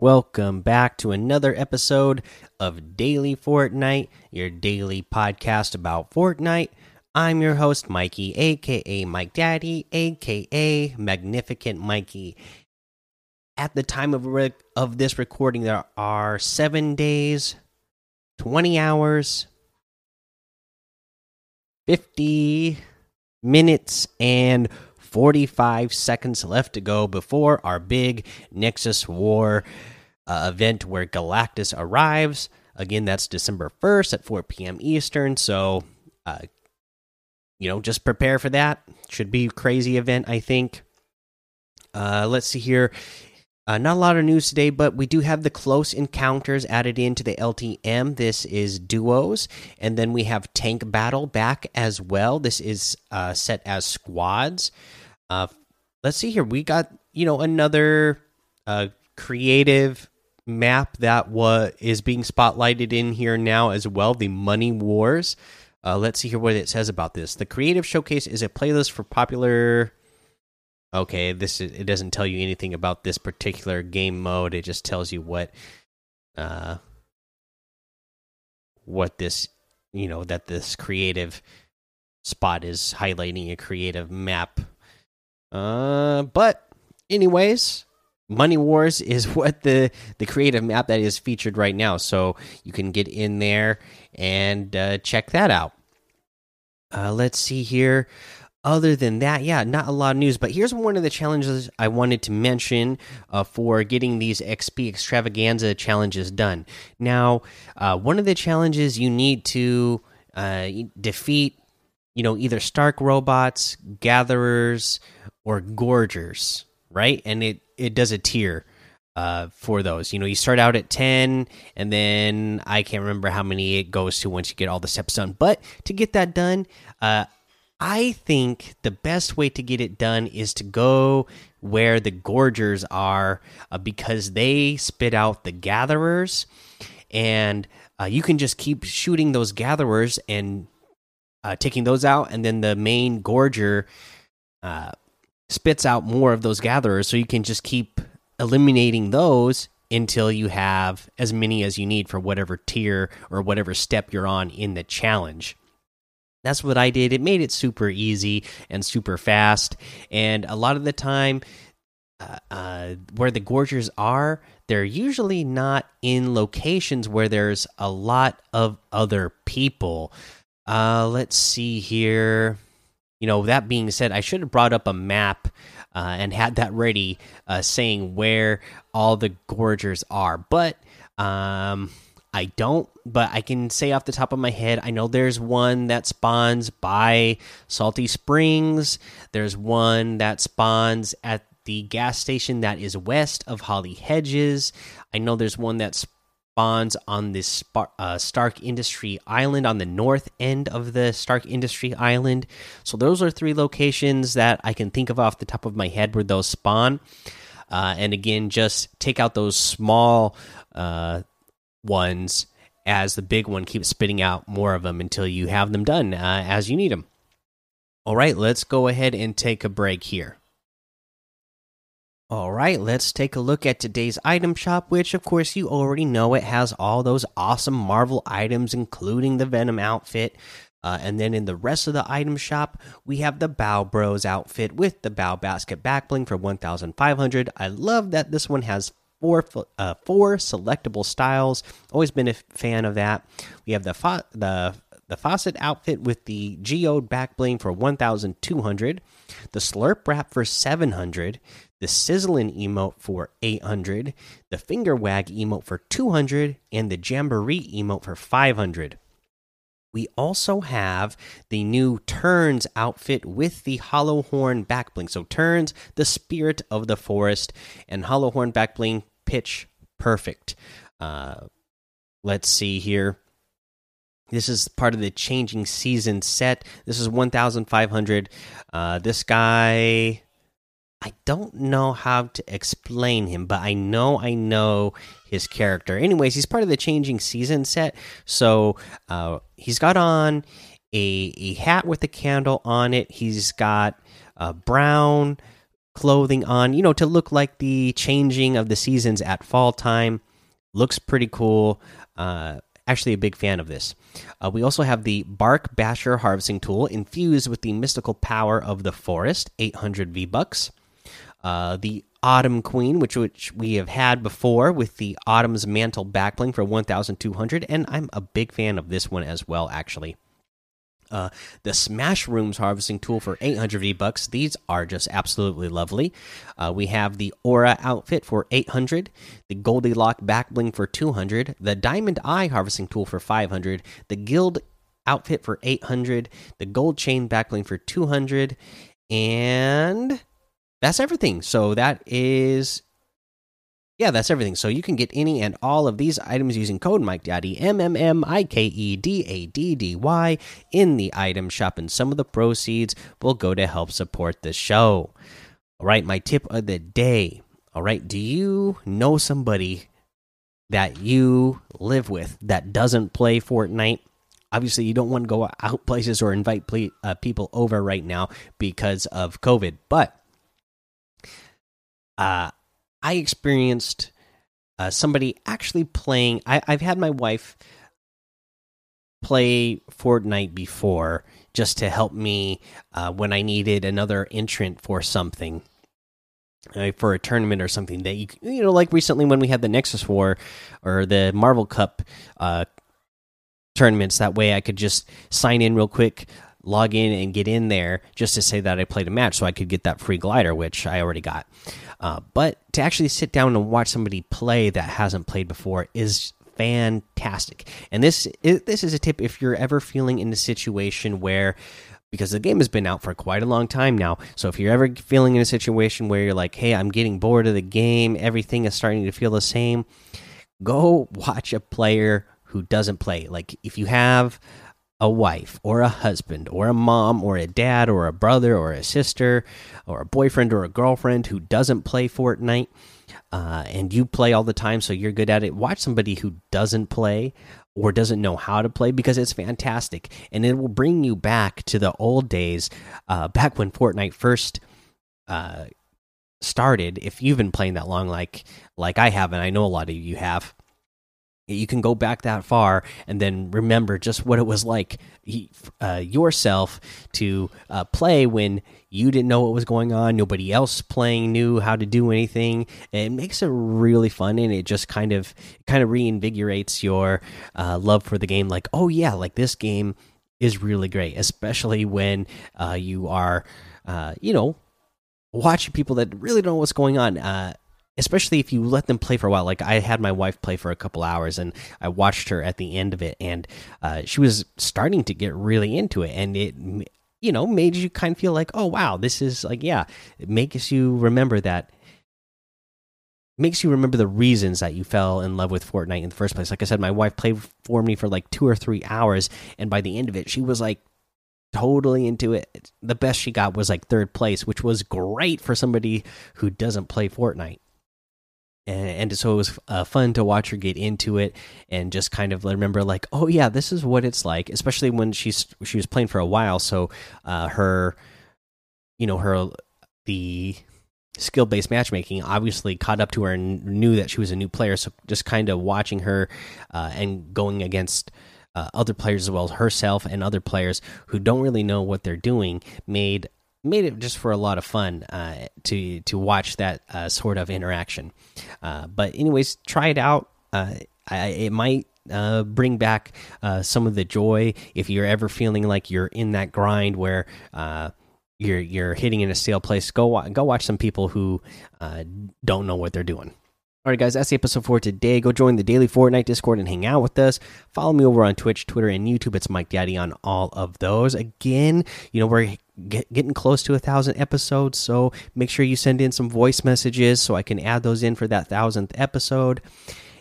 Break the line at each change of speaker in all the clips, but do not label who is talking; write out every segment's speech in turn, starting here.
Welcome back to another episode of Daily Fortnite, your daily podcast about Fortnite. I'm your host, Mikey, aka Mike Daddy, aka Magnificent Mikey. At the time of, of this recording, there are seven days, 20 hours, 50 minutes, and 45 seconds left to go before our big Nexus War uh, event where Galactus arrives. Again, that's December 1st at 4 p.m. Eastern. So, uh, you know, just prepare for that. Should be a crazy event, I think. Uh, let's see here. Uh, not a lot of news today, but we do have the close encounters added into the LTM. This is duos, and then we have tank battle back as well. This is uh, set as squads. Uh, let's see here. We got you know another uh, creative map that is being spotlighted in here now as well. The Money Wars. Uh, let's see here what it says about this. The creative showcase is a playlist for popular okay this is, it doesn't tell you anything about this particular game mode. It just tells you what uh what this you know that this creative spot is highlighting a creative map. Uh but anyways money wars is what the the creative map that is featured right now. So you can get in there and uh, check that out. Uh, let's see here other than that, yeah, not a lot of news. But here's one of the challenges I wanted to mention uh, for getting these XP extravaganza challenges done. Now, uh, one of the challenges you need to uh, defeat, you know, either Stark robots, gatherers, or gorgers, right? And it it does a tier. Uh, for those, you know, you start out at 10, and then I can't remember how many it goes to once you get all the steps done. But to get that done, uh, I think the best way to get it done is to go where the gorgers are uh, because they spit out the gatherers. And uh, you can just keep shooting those gatherers and uh, taking those out and then the main gorger uh, spits out more of those gatherers. So you can just keep eliminating those until you have as many as you need for whatever tier or whatever step you're on in the challenge that's what I did. It made it super easy and super fast. And a lot of the time, uh, uh, where the gorgers are, they're usually not in locations where there's a lot of other people. Uh, let's see here. You know, that being said, I should have brought up a map uh, and had that ready, uh, saying where all the gorgers are. But um, I don't, but I can say off the top of my head, I know there's one that spawns by Salty Springs. There's one that spawns at the gas station that is west of Holly Hedges. I know there's one that spawns on this uh, Stark Industry Island on the north end of the Stark Industry Island. So those are three locations that I can think of off the top of my head where those spawn. Uh, and again, just take out those small uh, ones as the big one keeps spitting out more of them until you have them done uh, as you need them. All right, let's go ahead and take a break here. All right, let's take a look at today's item shop, which, of course, you already know it has all those awesome Marvel items, including the Venom outfit. Uh, and then in the rest of the item shop, we have the Bao Bros outfit with the Bao Basket backbling for 1,500. I love that this one has four uh, four selectable styles. Always been a fan of that. We have the the the Facet outfit with the geode back bling for 1200 the slurp wrap for 700 the sizzling emote for 800 the finger wag emote for 200 and the jamboree emote for 500 we also have the new Turns outfit with the Hollow Horn backbling. So Turns, the spirit of the forest, and Hollow Horn backbling pitch perfect. Uh, let's see here. This is part of the changing season set. This is 1,500. Uh, this guy, I don't know how to explain him, but I know I know his character. Anyways, he's part of the changing season set. So uh, he's got on a, a hat with a candle on it. He's got a brown clothing on, you know, to look like the changing of the seasons at fall time. Looks pretty cool. Uh, actually, a big fan of this. Uh, we also have the Bark Basher harvesting tool infused with the mystical power of the forest, 800 V bucks. Uh, the Autumn Queen, which which we have had before with the Autumn's Mantle backbling for 1,200, and I'm a big fan of this one as well, actually. Uh, the Smash Rooms harvesting tool for 800 V bucks. These are just absolutely lovely. Uh, we have the Aura outfit for 800, the Goldilock back bling for 200, the Diamond Eye harvesting tool for 500, the Guild outfit for 800, the Gold Chain back bling for 200, and that's everything. So that is yeah, that's everything. So you can get any and all of these items using code Mike Daddy M M M I K E D A D D Y in the item shop, and some of the proceeds will go to help support the show. All right, my tip of the day. All right, do you know somebody that you live with that doesn't play Fortnite? Obviously, you don't want to go out places or invite uh, people over right now because of COVID, but uh, I experienced uh, somebody actually playing. I, I've had my wife play Fortnite before just to help me uh, when I needed another entrant for something. Uh, for a tournament or something that you you know like recently when we had the Nexus War or the Marvel Cup uh, tournaments that way I could just sign in real quick log in and get in there just to say that I played a match so I could get that free glider, which I already got. Uh, but to actually sit down and watch somebody play that hasn't played before is fantastic. And this is, this is a tip if you're ever feeling in a situation where because the game has been out for quite a long time now. So if you're ever feeling in a situation where you're like, "Hey, I'm getting bored of the game, everything is starting to feel the same," go watch a player who doesn't play. Like if you have a wife or a husband or a mom or a dad or a brother or a sister or a boyfriend or a girlfriend who doesn't play Fortnite uh, and you play all the time so you're good at it, watch somebody who doesn't play or doesn't know how to play because it's fantastic and it will bring you back to the old days uh, back when Fortnite first uh, started. If you've been playing that long, like like I have, and I know a lot of you have you can go back that far and then remember just what it was like uh, yourself to uh, play when you didn't know what was going on nobody else playing knew how to do anything. It makes it really fun and it just kind of kind of reinvigorates your uh, love for the game. Like oh yeah like this game is really great especially when uh, you are uh, you know watching people that really don't know what's going on. Uh, especially if you let them play for a while. Like I had my wife play for a couple hours, and I watched her at the end of it, and uh, she was starting to get really into it, and it you know made you kind of feel like, oh wow, this is like yeah, it makes you remember that. Makes you remember the reasons that you fell in love with Fortnite in the first place. Like I said, my wife played for me for like two or three hours, and by the end of it, she was like totally into it. The best she got was like third place, which was great for somebody who doesn't play Fortnite and, so it was uh, fun to watch her get into it and just kind of remember like oh yeah this is what it's like especially when she's she was playing for a while. So uh, her you know her the skill based matchmaking obviously caught up to her and knew that she was a new player. So just kind of watching her uh, and going against uh, other players as well as herself and other players who don't really know what they're doing made made it just for a lot of fun uh, to to watch that uh, sort of interaction. Uh, but anyways, try it out. Uh, I, it might uh, bring back uh, some of the joy if you're ever feeling like you're in that grind where you're you're hitting in a stale place. Go go watch some people who don't know what they're doing. All right, guys, that's the episode for today. Go join the daily Fortnite Discord and hang out with us. Follow me over on Twitch, Twitter, and YouTube. It's Mike Daddy on all of those. Again, you know, we're get, getting close to a thousand episodes, so make sure you send in some voice messages so I can add those in for that thousandth episode.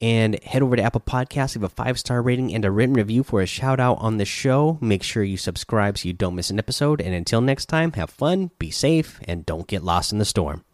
And head over to Apple Podcasts, leave a five star rating and a written review for a shout out on the show. Make sure you subscribe so you don't miss an episode. And until next time, have fun, be safe, and don't get lost in the storm.